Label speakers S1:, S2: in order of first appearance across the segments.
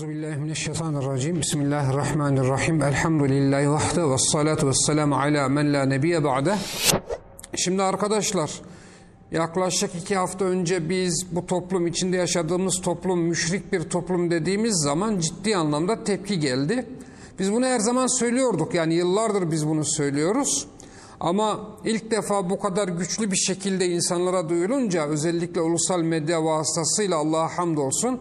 S1: Euzubillahimineşşeytanirracim. Bismillahirrahmanirrahim. Elhamdülillahi vahde ve salatu ve ala men la nebiye ba'de. Şimdi arkadaşlar yaklaşık iki hafta önce biz bu toplum içinde yaşadığımız toplum müşrik bir toplum dediğimiz zaman ciddi anlamda tepki geldi. Biz bunu her zaman söylüyorduk yani yıllardır biz bunu söylüyoruz. Ama ilk defa bu kadar güçlü bir şekilde insanlara duyulunca özellikle ulusal medya vasıtasıyla Allah'a hamdolsun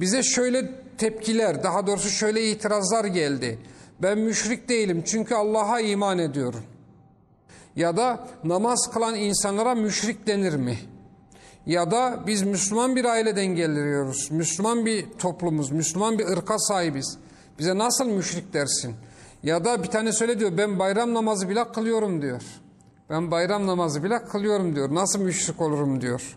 S1: bize şöyle tepkiler daha doğrusu şöyle itirazlar geldi. Ben müşrik değilim çünkü Allah'a iman ediyorum. Ya da namaz kılan insanlara müşrik denir mi? Ya da biz Müslüman bir aileden geliyoruz. Müslüman bir toplumuz, Müslüman bir ırka sahibiz. Bize nasıl müşrik dersin? Ya da bir tane söyle diyor ben bayram namazı bile kılıyorum diyor. Ben bayram namazı bile kılıyorum diyor. Nasıl müşrik olurum diyor.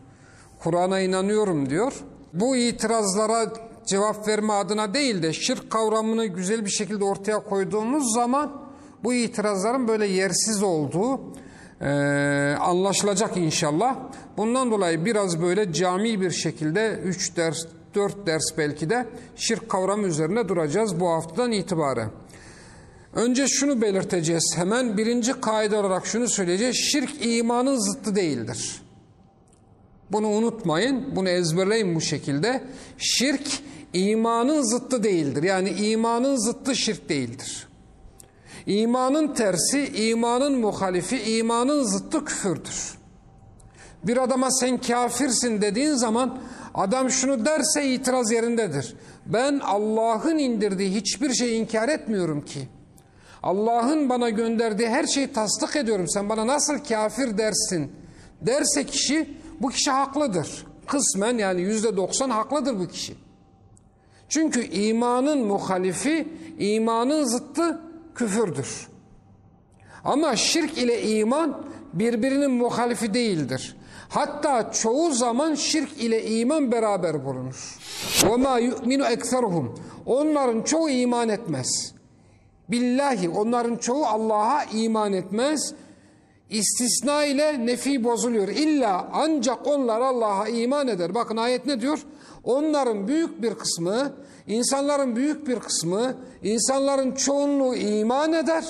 S1: Kur'an'a inanıyorum diyor. Bu itirazlara cevap verme adına değil de şirk kavramını güzel bir şekilde ortaya koyduğumuz zaman bu itirazların böyle yersiz olduğu e, anlaşılacak inşallah. Bundan dolayı biraz böyle cami bir şekilde 3 ders, 4 ders belki de şirk kavramı üzerine duracağız bu haftadan itibaren. Önce şunu belirteceğiz hemen birinci kaide olarak şunu söyleyeceğiz. Şirk imanın zıttı değildir. Bunu unutmayın, bunu ezberleyin bu şekilde. Şirk imanın zıttı değildir. Yani imanın zıttı şirk değildir. İmanın tersi, imanın muhalifi, imanın zıttı küfürdür. Bir adama sen kafirsin dediğin zaman adam şunu derse itiraz yerindedir. Ben Allah'ın indirdiği hiçbir şeyi inkar etmiyorum ki. Allah'ın bana gönderdiği her şeyi tasdik ediyorum. Sen bana nasıl kafir dersin derse kişi bu kişi haklıdır. Kısmen yani yüzde doksan haklıdır bu kişi. Çünkü imanın muhalifi, imanın zıttı küfürdür. Ama şirk ile iman birbirinin muhalifi değildir. Hatta çoğu zaman şirk ile iman beraber bulunur. وَمَا يُؤْمِنُ اَكْثَرُهُمْ Onların çoğu iman etmez. Billahi onların çoğu Allah'a iman etmez. İstisna ile nefi bozuluyor. İlla ancak onlar Allah'a iman eder. Bakın ayet ne diyor? Onların büyük bir kısmı, insanların büyük bir kısmı, insanların çoğunluğu iman eder.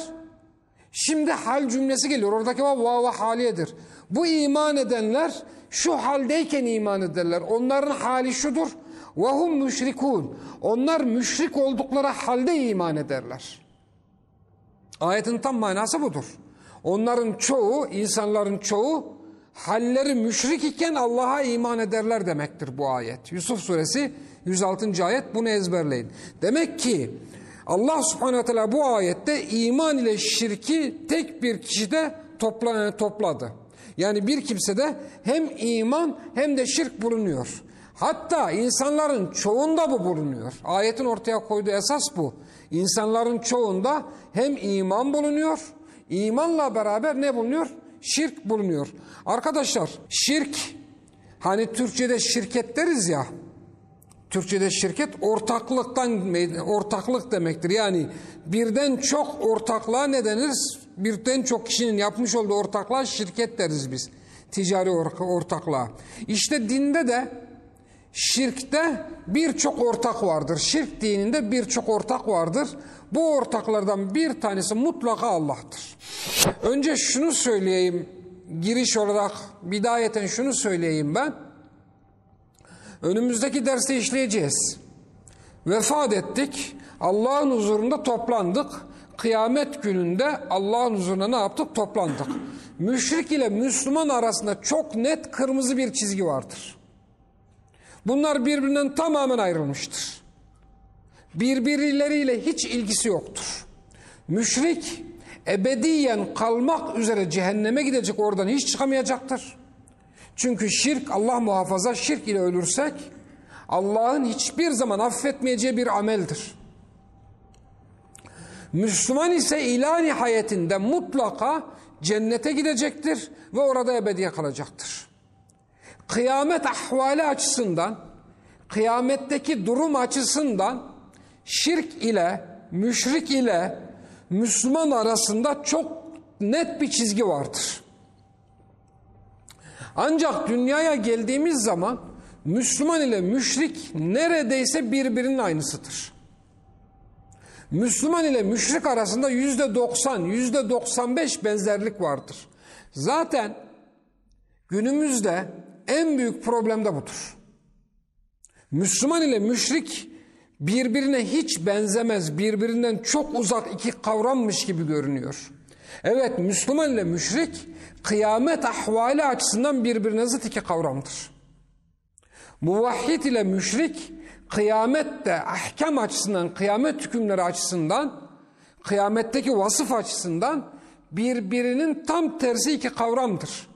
S1: Şimdi hal cümlesi geliyor. Oradaki vav vav haliyedir. Bu iman edenler şu haldeyken iman ederler. Onların hali şudur. Vahum müşrikun. Onlar müşrik oldukları halde iman ederler. Ayetin tam manası budur. Onların çoğu, insanların çoğu halleri müşrik iken Allah'a iman ederler demektir bu ayet. Yusuf suresi 106. ayet bunu ezberleyin. Demek ki Allah subhanahu teala bu ayette iman ile şirki tek bir kişide topladı. Yani bir kimsede hem iman hem de şirk bulunuyor. Hatta insanların çoğunda bu bulunuyor. Ayetin ortaya koyduğu esas bu. İnsanların çoğunda hem iman bulunuyor, imanla beraber ne bulunuyor? Şirk bulunuyor. Arkadaşlar şirk, hani Türkçe'de şirket deriz ya, Türkçe'de şirket ortaklıktan ortaklık demektir. Yani birden çok ortaklığa ne deniriz? Birden çok kişinin yapmış olduğu ortaklığa şirket deriz biz. Ticari ortaklığa. İşte dinde de Şirkte birçok ortak vardır. Şirk dininde birçok ortak vardır. Bu ortaklardan bir tanesi mutlaka Allah'tır. Önce şunu söyleyeyim, giriş olarak bidayeten şunu söyleyeyim ben. Önümüzdeki derste işleyeceğiz. Vefat ettik, Allah'ın huzurunda toplandık. Kıyamet gününde Allah'ın huzuruna ne yaptık? Toplandık. Müşrik ile Müslüman arasında çok net kırmızı bir çizgi vardır. Bunlar birbirinden tamamen ayrılmıştır. Birbirleriyle hiç ilgisi yoktur. Müşrik ebediyen kalmak üzere cehenneme gidecek oradan hiç çıkamayacaktır. Çünkü şirk Allah muhafaza şirk ile ölürsek Allah'ın hiçbir zaman affetmeyeceği bir ameldir. Müslüman ise ilah nihayetinde mutlaka cennete gidecektir ve orada ebediye kalacaktır kıyamet ahvali açısından, kıyametteki durum açısından şirk ile, müşrik ile Müslüman arasında çok net bir çizgi vardır. Ancak dünyaya geldiğimiz zaman Müslüman ile müşrik neredeyse birbirinin aynısıdır. Müslüman ile müşrik arasında yüzde doksan, yüzde doksan beş benzerlik vardır. Zaten günümüzde en büyük problem de budur. Müslüman ile müşrik birbirine hiç benzemez, birbirinden çok uzak iki kavrammış gibi görünüyor. Evet Müslüman ile müşrik kıyamet ahvali açısından birbirine zıt iki kavramdır. Muvahhid ile müşrik kıyamette ahkam açısından, kıyamet hükümleri açısından, kıyametteki vasıf açısından birbirinin tam tersi iki kavramdır.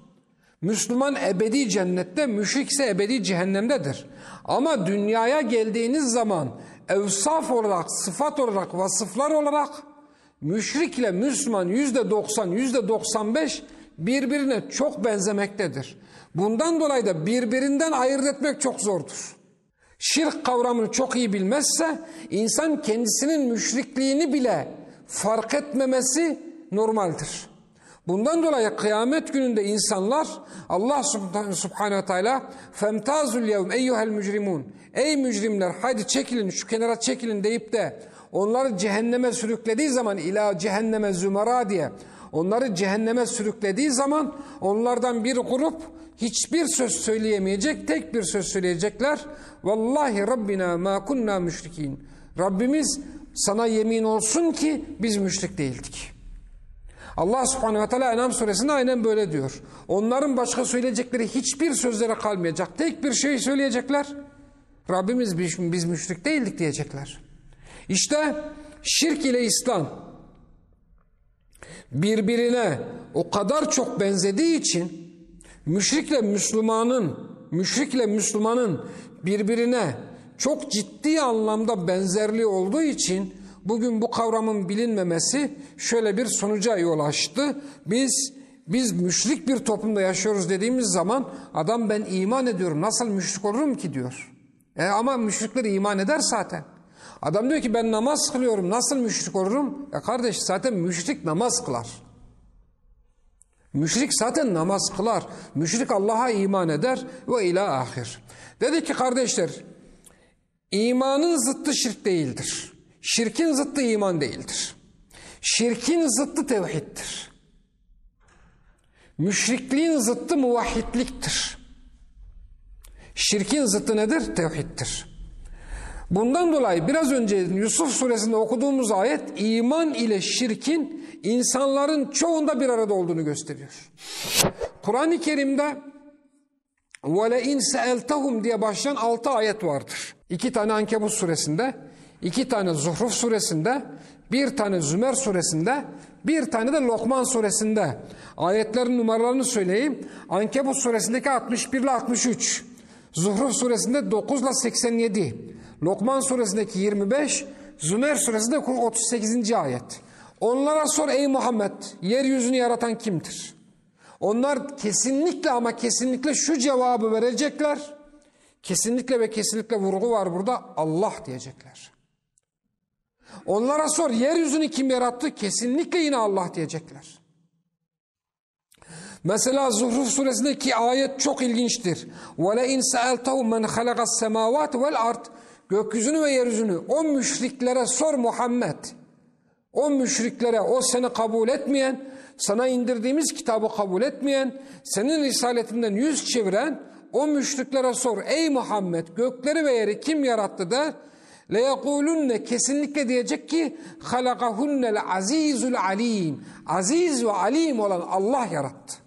S1: Müslüman ebedi cennette, müşrik ise ebedi cehennemdedir. Ama dünyaya geldiğiniz zaman evsaf olarak, sıfat olarak, vasıflar olarak müşrikle Müslüman yüzde doksan, yüzde doksan beş birbirine çok benzemektedir. Bundan dolayı da birbirinden ayırt etmek çok zordur. Şirk kavramını çok iyi bilmezse insan kendisinin müşrikliğini bile fark etmemesi normaldir. Bundan dolayı kıyamet gününde insanlar Allah subhanehu ve teala femtazul yevm eyyuhel mücrimun. Ey mücrimler haydi çekilin şu kenara çekilin. deyip de onları cehenneme sürüklediği zaman ila cehenneme zümara diye onları cehenneme sürüklediği zaman onlardan bir grup hiçbir söz söyleyemeyecek tek bir söz söyleyecekler. Vallahi Rabbina ma kunna müşrikin. Rabbimiz sana yemin olsun ki biz müşrik değildik. Allah subhanehu ve teala Enam suresinde aynen böyle diyor. Onların başka söyleyecekleri hiçbir sözlere kalmayacak. Tek bir şey söyleyecekler. Rabbimiz biz, biz müşrik değildik diyecekler. İşte şirk ile İslam birbirine o kadar çok benzediği için müşrikle Müslümanın müşrikle Müslümanın birbirine çok ciddi anlamda benzerliği olduğu için bugün bu kavramın bilinmemesi şöyle bir sonuca yol açtı. Biz biz müşrik bir toplumda yaşıyoruz dediğimiz zaman adam ben iman ediyorum nasıl müşrik olurum ki diyor. E ama müşrikler iman eder zaten. Adam diyor ki ben namaz kılıyorum nasıl müşrik olurum? E kardeş zaten müşrik namaz kılar. Müşrik zaten namaz kılar. Müşrik Allah'a iman eder ve ila ahir. Dedi ki kardeşler imanın zıttı şirk değildir. Şirkin zıttı iman değildir. Şirkin zıttı tevhiddir. Müşrikliğin zıttı muvahhidliktir. Şirkin zıttı nedir? Tevhiddir. Bundan dolayı biraz önce Yusuf suresinde okuduğumuz ayet iman ile şirkin insanların çoğunda bir arada olduğunu gösteriyor. Kur'an-ı Kerim'de وَلَاِنْ سَأَلْتَهُمْ diye başlayan altı ayet vardır. İki tane Ankebut suresinde, iki tane Zuhruf suresinde, bir tane Zümer suresinde, bir tane de Lokman suresinde. Ayetlerin numaralarını söyleyeyim. Ankebut suresindeki 61 ile 63, Zuhruf suresinde 9 ile 87, Lokman suresindeki 25, Zümer suresinde 38. ayet. Onlara sor ey Muhammed, yeryüzünü yaratan kimdir? Onlar kesinlikle ama kesinlikle şu cevabı verecekler. Kesinlikle ve kesinlikle vurgu var burada. Allah diyecekler. Onlara sor yeryüzünü kim yarattı? Kesinlikle yine Allah diyecekler. Mesela Zuhruf suresindeki ayet çok ilginçtir. وَلَاِنْ سَأَلْتَهُمْ مَنْ خَلَقَ السَّمَاوَاتِ وَالْاَرْضِ Gökyüzünü ve yeryüzünü o müşriklere sor Muhammed. O müşriklere, o seni kabul etmeyen, sana indirdiğimiz kitabı kabul etmeyen, senin risaletinden yüz çeviren o müşriklere sor. Ey Muhammed gökleri ve yeri kim yarattı der. leyekulunne kesinlikle diyecek ki halakahunnel azizul alim. Aziz ve alim olan Allah yarattı.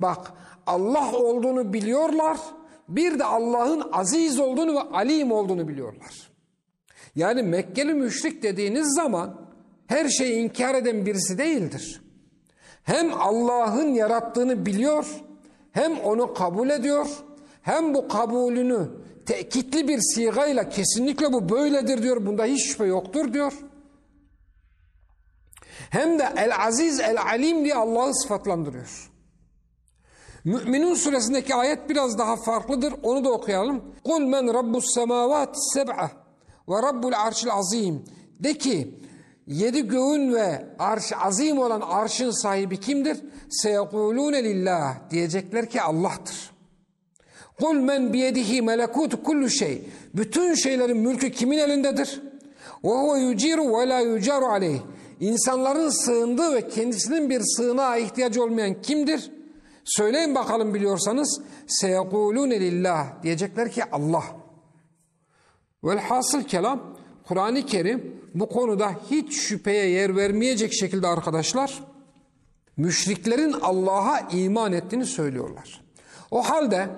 S1: Bak Allah olduğunu biliyorlar. Bir de Allah'ın aziz olduğunu ve alim olduğunu biliyorlar. Yani Mekkeli müşrik dediğiniz zaman her şeyi inkar eden birisi değildir. Hem Allah'ın yarattığını biliyor, hem onu kabul ediyor, hem bu kabulünü tekitli bir sigayla kesinlikle bu böyledir diyor, bunda hiç şüphe yoktur diyor. Hem de El-Aziz, El-Alim diye Allah'ı sıfatlandırıyor. Müminun suresindeki ayet biraz daha farklıdır. Onu da okuyalım. Kul men rabbus semavat seb'a ve rabbul arşil azim. De ki yedi göğün ve arş azim olan arşın sahibi kimdir? Seyekulune lillah diyecekler ki Allah'tır. Kul men biyedihi melekutu kullu şey. Bütün şeylerin mülkü kimin elindedir? Ve huve yuciru ve la yucaru aleyh. İnsanların sığındığı ve kendisinin bir sığınağa ihtiyacı olmayan kimdir? Söyleyin bakalım biliyorsanız. Seyekulune lillah. Diyecekler ki Allah. Velhasıl kelam Kur'an-ı Kerim bu konuda hiç şüpheye yer vermeyecek şekilde arkadaşlar müşriklerin Allah'a iman ettiğini söylüyorlar. O halde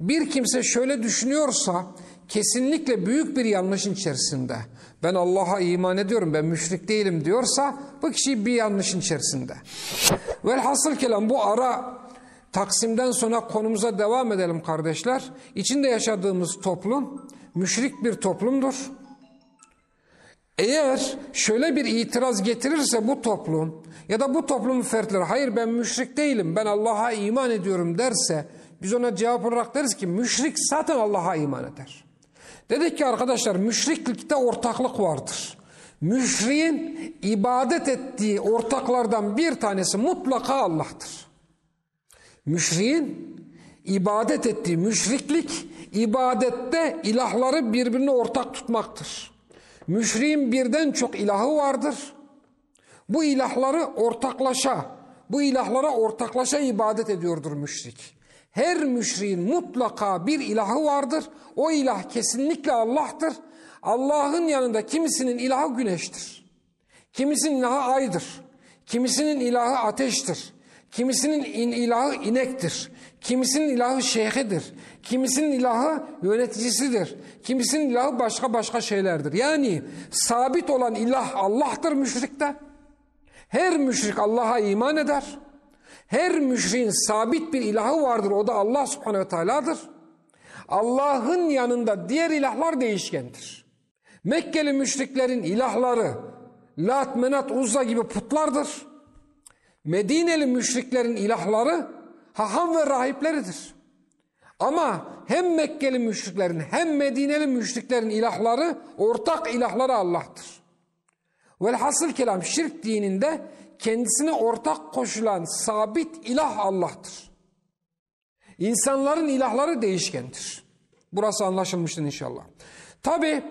S1: bir kimse şöyle düşünüyorsa kesinlikle büyük bir yanlışın içerisinde. Ben Allah'a iman ediyorum, ben müşrik değilim diyorsa bu kişi bir yanlışın içerisinde. Velhasıl kelam bu ara Taksim'den sonra konumuza devam edelim kardeşler. İçinde yaşadığımız toplum müşrik bir toplumdur. Eğer şöyle bir itiraz getirirse bu toplum ya da bu toplumun fertleri hayır ben müşrik değilim ben Allah'a iman ediyorum derse biz ona cevap olarak deriz ki müşrik zaten Allah'a iman eder. Dedik ki arkadaşlar müşriklikte ortaklık vardır. Müşriğin ibadet ettiği ortaklardan bir tanesi mutlaka Allah'tır. Müşriğin ibadet ettiği müşriklik ibadette ilahları birbirine ortak tutmaktır. Müşriğin birden çok ilahı vardır. Bu ilahları ortaklaşa, bu ilahlara ortaklaşa ibadet ediyordur müşrik. Her müşriğin mutlaka bir ilahı vardır. O ilah kesinlikle Allah'tır. Allah'ın yanında kimisinin ilahı güneştir. Kimisinin ilahı aydır. Kimisinin ilahı ateştir. Kimisinin ilahı inektir. Kimisinin ilahı şeyhidir. Kimisinin ilahı yöneticisidir. Kimisinin ilahı başka başka şeylerdir. Yani sabit olan ilah Allah'tır müşrikte. Her müşrik Allah'a iman eder. Her müşriğin sabit bir ilahı vardır. O da Allah subhanehu ve teala'dır. Allah'ın yanında diğer ilahlar değişkendir. Mekkeli müşriklerin ilahları Lat, Menat, Uzza gibi putlardır. Medineli müşriklerin ilahları haham ve rahipleridir. Ama hem Mekkeli müşriklerin hem Medineli müşriklerin ilahları ortak ilahları Allah'tır. Velhasıl kelam şirk dininde kendisine ortak koşulan sabit ilah Allah'tır. İnsanların ilahları değişkendir. Burası anlaşılmıştır inşallah. Tabi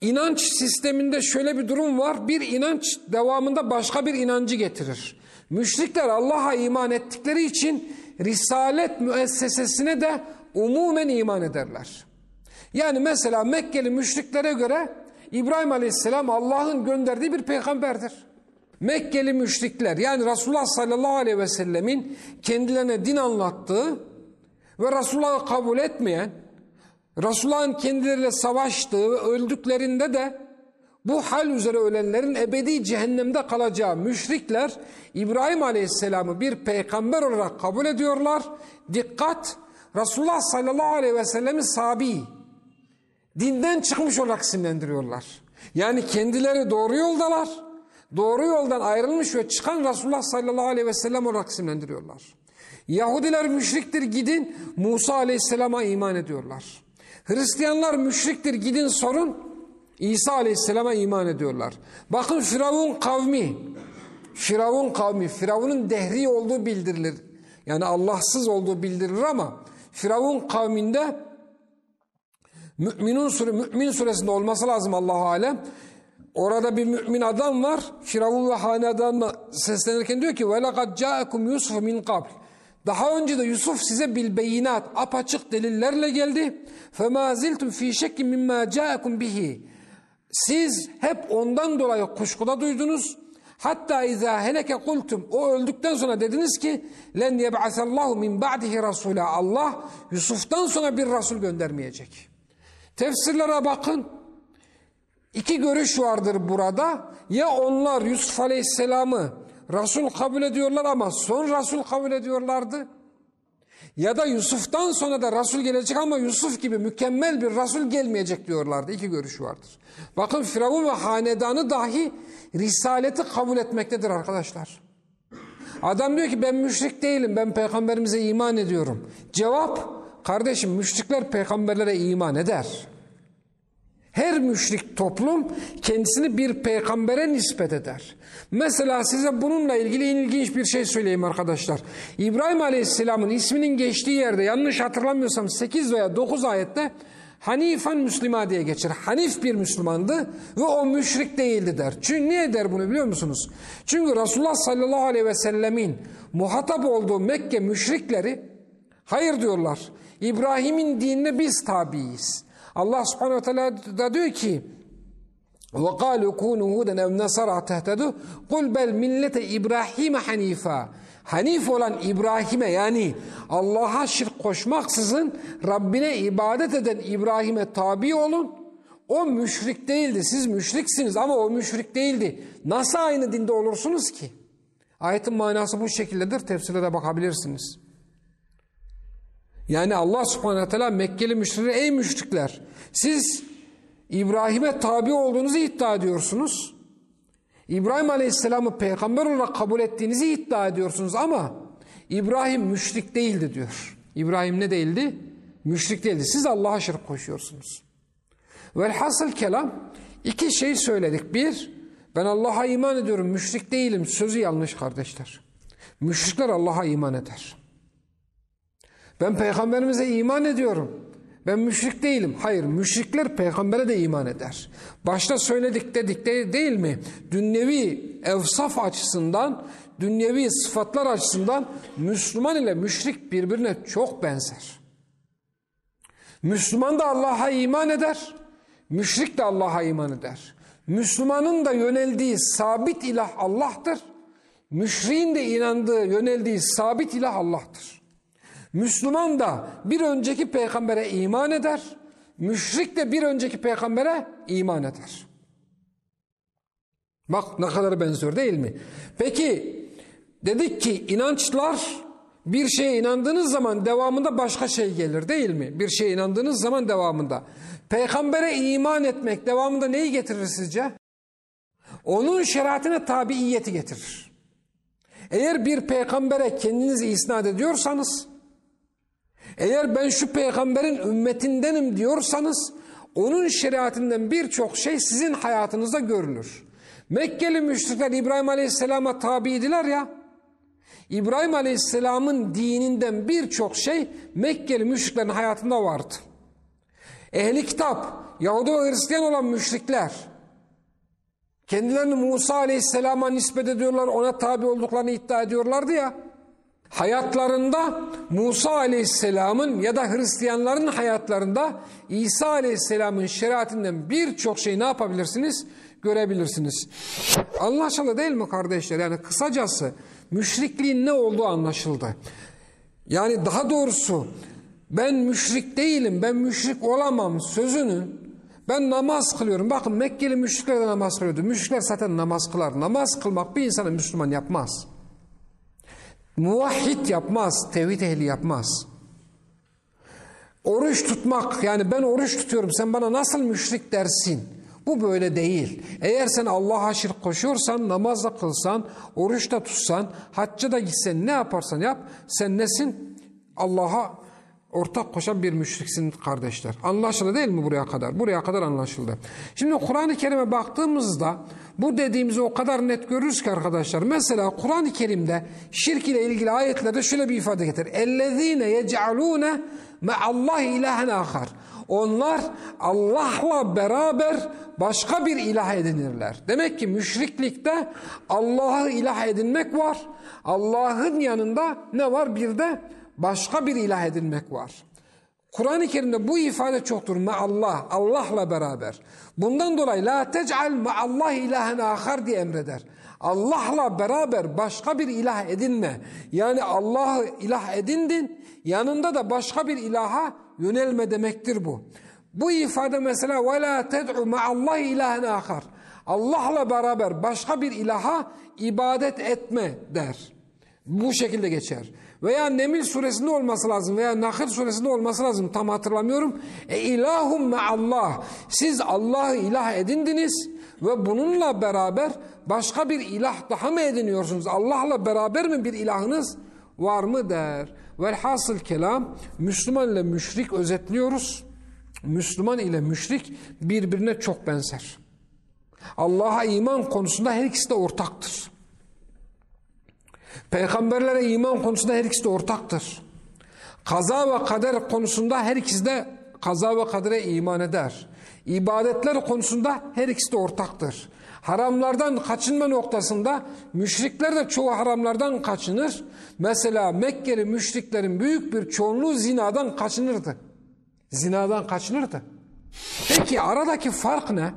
S1: inanç sisteminde şöyle bir durum var. Bir inanç devamında başka bir inancı getirir. Müşrikler Allah'a iman ettikleri için Risalet müessesesine de umumen iman ederler. Yani mesela Mekkeli müşriklere göre İbrahim Aleyhisselam Allah'ın gönderdiği bir peygamberdir. Mekkeli müşrikler yani Resulullah sallallahu aleyhi ve sellemin kendilerine din anlattığı ve Resulullah'ı kabul etmeyen, Resulullah'ın kendileriyle savaştığı ve öldüklerinde de bu hal üzere ölenlerin ebedi cehennemde kalacağı müşrikler İbrahim Aleyhisselam'ı bir peygamber olarak kabul ediyorlar. Dikkat! Resulullah sallallahu aleyhi ve sellemi sabi, dinden çıkmış olarak isimlendiriyorlar. Yani kendileri doğru yoldalar. Doğru yoldan ayrılmış ve çıkan Resulullah sallallahu aleyhi ve sellem olarak isimlendiriyorlar. Yahudiler müşriktir gidin Musa aleyhisselama iman ediyorlar. Hristiyanlar müşriktir gidin sorun İsa aleyhisselama iman ediyorlar. Bakın Firavun kavmi, Firavun kavmi, Firavun'un dehri olduğu bildirilir. Yani Allahsız olduğu bildirilir ama Firavun kavminde Müminun sure, Mümin suresinde olması lazım Allahu alem. Orada bir mümin adam var. Firavun ve hanedanına seslenirken diyor ki: "Ve lekad ca'akum Yusuf min qabl." Daha önce de Yusuf size bil beyinat, apaçık delillerle geldi. فَمَا زِلْتُمْ ف۪ي شَكٍ مِمَّا جَاءَكُمْ bihi. Siz hep ondan dolayı kuşkuda duydunuz. Hatta izâ heleke kultum. O öldükten sonra dediniz ki len yeb'asallahu min ba'dihi rasula. Allah Yusuf'tan sonra bir rasul göndermeyecek. Tefsirlere bakın. İki görüş vardır burada. Ya onlar Yusuf Aleyhisselam'ı Resul kabul ediyorlar ama son Resul kabul ediyorlardı. Ya da Yusuf'tan sonra da Resul gelecek ama Yusuf gibi mükemmel bir Resul gelmeyecek diyorlardı. İki görüş vardır. Bakın Firavun ve hanedanı dahi Risaleti kabul etmektedir arkadaşlar. Adam diyor ki ben müşrik değilim ben peygamberimize iman ediyorum. Cevap kardeşim müşrikler peygamberlere iman eder. Her müşrik toplum kendisini bir peygambere nispet eder. Mesela size bununla ilgili ilginç bir şey söyleyeyim arkadaşlar. İbrahim Aleyhisselam'ın isminin geçtiği yerde yanlış hatırlamıyorsam 8 veya 9 ayette Hanifan Müslüma diye geçer. Hanif bir Müslümandı ve o müşrik değildi der. Çünkü niye der bunu biliyor musunuz? Çünkü Resulullah sallallahu aleyhi ve sellemin muhatap olduğu Mekke müşrikleri hayır diyorlar. İbrahim'in dinine biz tabiiyiz. Allah subhanehu ve teala da diyor ki وَقَالُوا كُونُوا هُودًا اَوْ نَصَرَى تَهْتَدُوا قُلْ بَلْ مِلَّةَ İbrahim hanifa. Hanif olan İbrahim'e yani Allah'a şirk koşmaksızın Rabbine ibadet eden İbrahim'e tabi olun. O müşrik değildi. Siz müşriksiniz ama o müşrik değildi. Nasıl aynı dinde olursunuz ki? Ayetin manası bu şekildedir. Tefsire de bakabilirsiniz. Yani Allah subhanahu teala Mekkeli müşrikler ey müşrikler siz İbrahim'e tabi olduğunuzu iddia ediyorsunuz. İbrahim Aleyhisselam'ı peygamber olarak kabul ettiğinizi iddia ediyorsunuz ama İbrahim müşrik değildi diyor. İbrahim ne değildi? Müşrik değildi. Siz Allah'a şirk koşuyorsunuz. Velhasıl kelam iki şey söyledik. Bir, ben Allah'a iman ediyorum, müşrik değilim. Sözü yanlış kardeşler. Müşrikler Allah'a iman eder. Ben peygamberimize iman ediyorum. Ben müşrik değilim. Hayır, müşrikler peygambere de iman eder. Başta söyledik dedik de, değil mi? Dünyevi evsaf açısından, dünyevi sıfatlar açısından Müslüman ile müşrik birbirine çok benzer. Müslüman da Allah'a iman eder, müşrik de Allah'a iman eder. Müslümanın da yöneldiği sabit ilah Allah'tır. Müşriğin de inandığı, yöneldiği sabit ilah Allah'tır. Müslüman da bir önceki peygambere iman eder. Müşrik de bir önceki peygambere iman eder. Bak ne kadar benziyor değil mi? Peki dedik ki inançlar bir şeye inandığınız zaman devamında başka şey gelir değil mi? Bir şeye inandığınız zaman devamında. Peygambere iman etmek devamında neyi getirir sizce? Onun şeriatine tabiiyeti getirir. Eğer bir peygambere kendinizi isnat ediyorsanız eğer ben şu peygamberin ümmetindenim diyorsanız onun şeriatinden birçok şey sizin hayatınızda görülür. Mekkeli müşrikler İbrahim Aleyhisselam'a tabiydiler ya. İbrahim Aleyhisselam'ın dininden birçok şey Mekkeli müşriklerin hayatında vardı. Ehli kitap, Yahudi ve Hristiyan olan müşrikler kendilerini Musa Aleyhisselam'a nispet ediyorlar, ona tabi olduklarını iddia ediyorlardı ya. Hayatlarında Musa Aleyhisselam'ın ya da Hristiyanların hayatlarında İsa Aleyhisselam'ın şeriatinden birçok şey ne yapabilirsiniz? Görebilirsiniz. Anlaşıldı değil mi kardeşler? Yani kısacası müşrikliğin ne olduğu anlaşıldı. Yani daha doğrusu ben müşrik değilim, ben müşrik olamam sözünün ben namaz kılıyorum. Bakın Mekkeli müşrikler de namaz kılıyordu. Müşrikler zaten namaz kılar. Namaz kılmak bir insanı Müslüman yapmaz. Muvahhid yapmaz, tevhid ehli yapmaz. Oruç tutmak, yani ben oruç tutuyorum, sen bana nasıl müşrik dersin? Bu böyle değil. Eğer sen Allah'a şirk koşuyorsan, namaz da kılsan, oruç da tutsan, hacca da gitsen, ne yaparsan yap, sen nesin? Allah'a ortak koşan bir müşriksin kardeşler. Anlaşıldı değil mi buraya kadar? Buraya kadar anlaşıldı. Şimdi Kur'an-ı Kerim'e baktığımızda bu dediğimizi o kadar net görürüz ki arkadaşlar. Mesela Kur'an-ı Kerim'de şirk ile ilgili ayetlerde şöyle bir ifade getirir. اَلَّذ۪ينَ يَجْعَلُونَ مَعَ اللّٰهِ اِلَٰهًا آخَرٍ Onlar Allah'la beraber başka bir ilah edinirler. Demek ki müşriklikte Allah'ı ilah edinmek var. Allah'ın yanında ne var? Bir de başka bir ilah edinmek var. Kur'an-ı Kerim'de bu ifade çoktur. Allah, Allah'la beraber. Bundan dolayı la tec'al Allah ilahen ahar diye emreder. Allah'la beraber başka bir ilah edinme. Yani Allah'ı ilah edindin, yanında da başka bir ilaha yönelme demektir bu. Bu ifade mesela ve la ted'u Allah ilahen ahar. Allah'la beraber başka bir ilaha ibadet etme der. Bu şekilde geçer. Veya Nemil suresinde olması lazım veya Nahl suresinde olması lazım tam hatırlamıyorum. E ilahum Allah. Siz Allah'ı ilah edindiniz ve bununla beraber başka bir ilah daha mı ediniyorsunuz? Allah'la beraber mi bir ilahınız var mı der. Velhasıl kelam Müslüman ile müşrik özetliyoruz. Müslüman ile müşrik birbirine çok benzer. Allah'a iman konusunda her ikisi de ortaktır. Peygamberlere iman konusunda her ikisi de ortaktır. Kaza ve kader konusunda her ikisi de kaza ve kadere iman eder. İbadetler konusunda her ikisi de ortaktır. Haramlardan kaçınma noktasında müşrikler de çoğu haramlardan kaçınır. Mesela Mekkeli müşriklerin büyük bir çoğunluğu zinadan kaçınırdı. Zinadan kaçınırdı. Peki aradaki fark ne?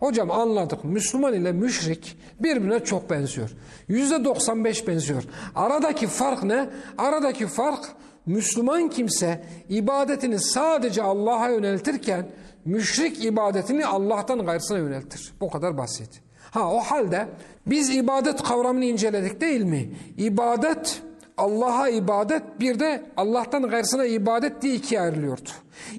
S1: Hocam anladık. Müslüman ile müşrik birbirine çok benziyor. Yüzde 95 benziyor. Aradaki fark ne? Aradaki fark Müslüman kimse ibadetini sadece Allah'a yöneltirken müşrik ibadetini Allah'tan gayrısına yöneltir. Bu kadar basit. Ha o halde biz ibadet kavramını inceledik değil mi? İbadet Allah'a ibadet bir de Allah'tan gayrısına ibadet diye ikiye ayrılıyordu.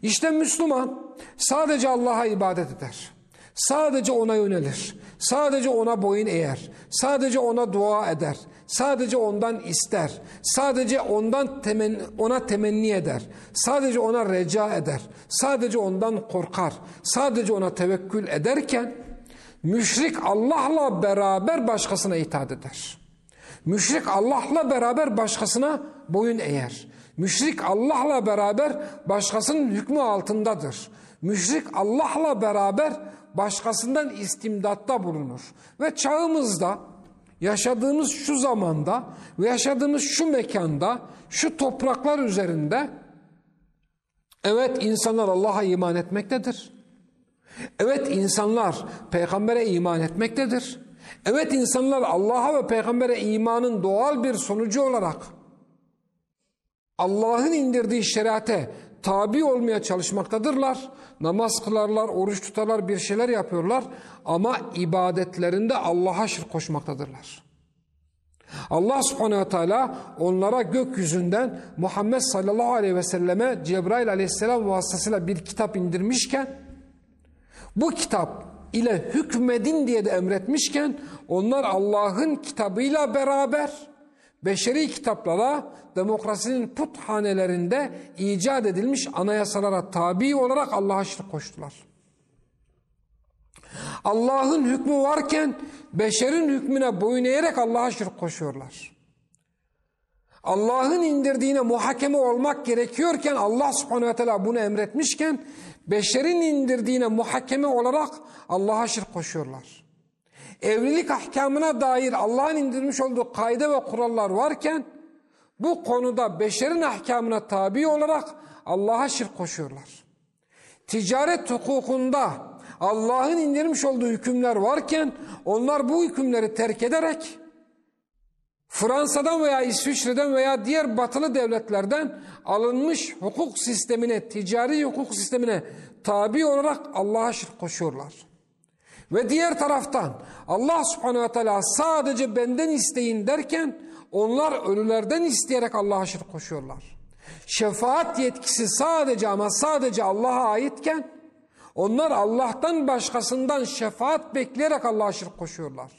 S1: İşte Müslüman sadece Allah'a ibadet eder. Sadece ona yönelir. Sadece ona boyun eğer. Sadece ona dua eder. Sadece ondan ister. Sadece ondan temen, ona temenni eder. Sadece ona reca eder. Sadece ondan korkar. Sadece ona tevekkül ederken müşrik Allah'la beraber başkasına itaat eder. Müşrik Allah'la beraber başkasına boyun eğer. Müşrik Allah'la beraber başkasının hükmü altındadır. Müşrik Allah'la beraber başkasından istimdatta bulunur. Ve çağımızda yaşadığımız şu zamanda ve yaşadığımız şu mekanda, şu topraklar üzerinde evet insanlar Allah'a iman etmektedir. Evet insanlar peygambere iman etmektedir. Evet insanlar Allah'a ve peygambere imanın doğal bir sonucu olarak Allah'ın indirdiği şeriate tabi olmaya çalışmaktadırlar. Namaz kılarlar, oruç tutarlar, bir şeyler yapıyorlar ama ibadetlerinde Allah'a şirk koşmaktadırlar. Allah subhanehu ve teala onlara gökyüzünden Muhammed sallallahu aleyhi ve selleme Cebrail aleyhisselam vasıtasıyla bir kitap indirmişken bu kitap ile hükmedin diye de emretmişken onlar Allah'ın kitabıyla beraber beşeri kitaplara demokrasinin puthanelerinde icat edilmiş anayasalara tabi olarak Allah'a şirk koştular. Allah'ın hükmü varken beşerin hükmüne boyun eğerek Allah'a şirk koşuyorlar. Allah'ın indirdiğine muhakeme olmak gerekiyorken Allah subhanehu ve teala bunu emretmişken beşerin indirdiğine muhakeme olarak Allah'a şirk koşuyorlar. Evlilik ahkamına dair Allah'ın indirmiş olduğu kaide ve kurallar varken bu konuda beşerin ahkamına tabi olarak Allah'a şirk koşuyorlar. Ticaret hukukunda Allah'ın indirmiş olduğu hükümler varken onlar bu hükümleri terk ederek Fransa'dan veya İsviçre'den veya diğer batılı devletlerden alınmış hukuk sistemine, ticari hukuk sistemine tabi olarak Allah'a şirk koşuyorlar. Ve diğer taraftan Allah subhanehu ve teala sadece benden isteyin derken onlar ölülerden isteyerek Allah'a şirk koşuyorlar. Şefaat yetkisi sadece ama sadece Allah'a aitken onlar Allah'tan başkasından şefaat bekleyerek Allah'a şirk koşuyorlar.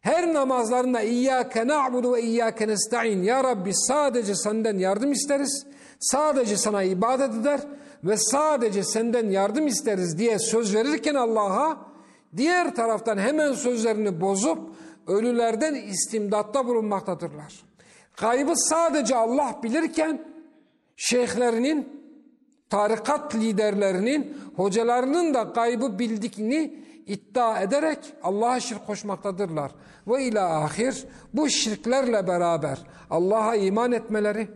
S1: Her namazlarında İyyâke na'budu ve İyyâke nesta'in. Ya Rabbi sadece senden yardım isteriz. Sadece sana ibadet eder ve sadece senden yardım isteriz diye söz verirken Allah'a diğer taraftan hemen sözlerini bozup ölülerden istimdatta bulunmaktadırlar. Kaybı sadece Allah bilirken şeyhlerinin, tarikat liderlerinin, hocalarının da kaybı bildikini iddia ederek Allah'a şirk koşmaktadırlar. Ve ila ahir bu şirklerle beraber Allah'a iman etmeleri,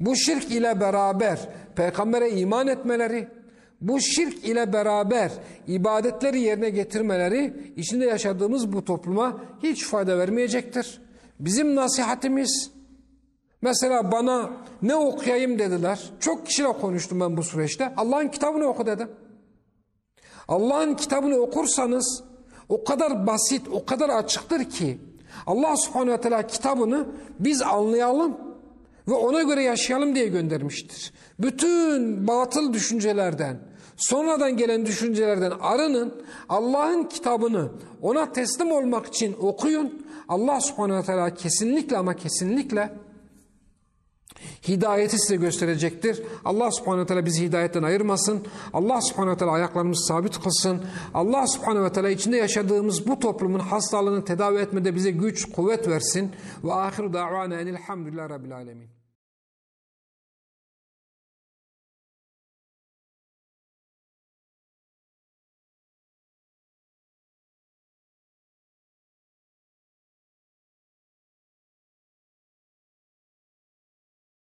S1: bu şirk ile beraber peygambere iman etmeleri, bu şirk ile beraber ibadetleri yerine getirmeleri içinde yaşadığımız bu topluma hiç fayda vermeyecektir. Bizim nasihatimiz mesela bana ne okuyayım dediler. Çok kişiyle konuştum ben bu süreçte. Allah'ın kitabını oku dedim. Allah'ın kitabını okursanız o kadar basit, o kadar açıktır ki Allah subhanehu ve teala kitabını biz anlayalım ve ona göre yaşayalım diye göndermiştir. Bütün batıl düşüncelerden, sonradan gelen düşüncelerden arının, Allah'ın kitabını ona teslim olmak için okuyun. Allah subhanehu ve teala kesinlikle ama kesinlikle Hidayeti size gösterecektir. Allah subhanehu ve teala bizi hidayetten ayırmasın. Allah subhanehu ve teala ayaklarımızı sabit kılsın. Allah subhanehu ve teala içinde yaşadığımız bu toplumun hastalığını tedavi etmede bize güç, kuvvet versin. Ve ahiru da'vana enilhamdülillah rabbil alemin.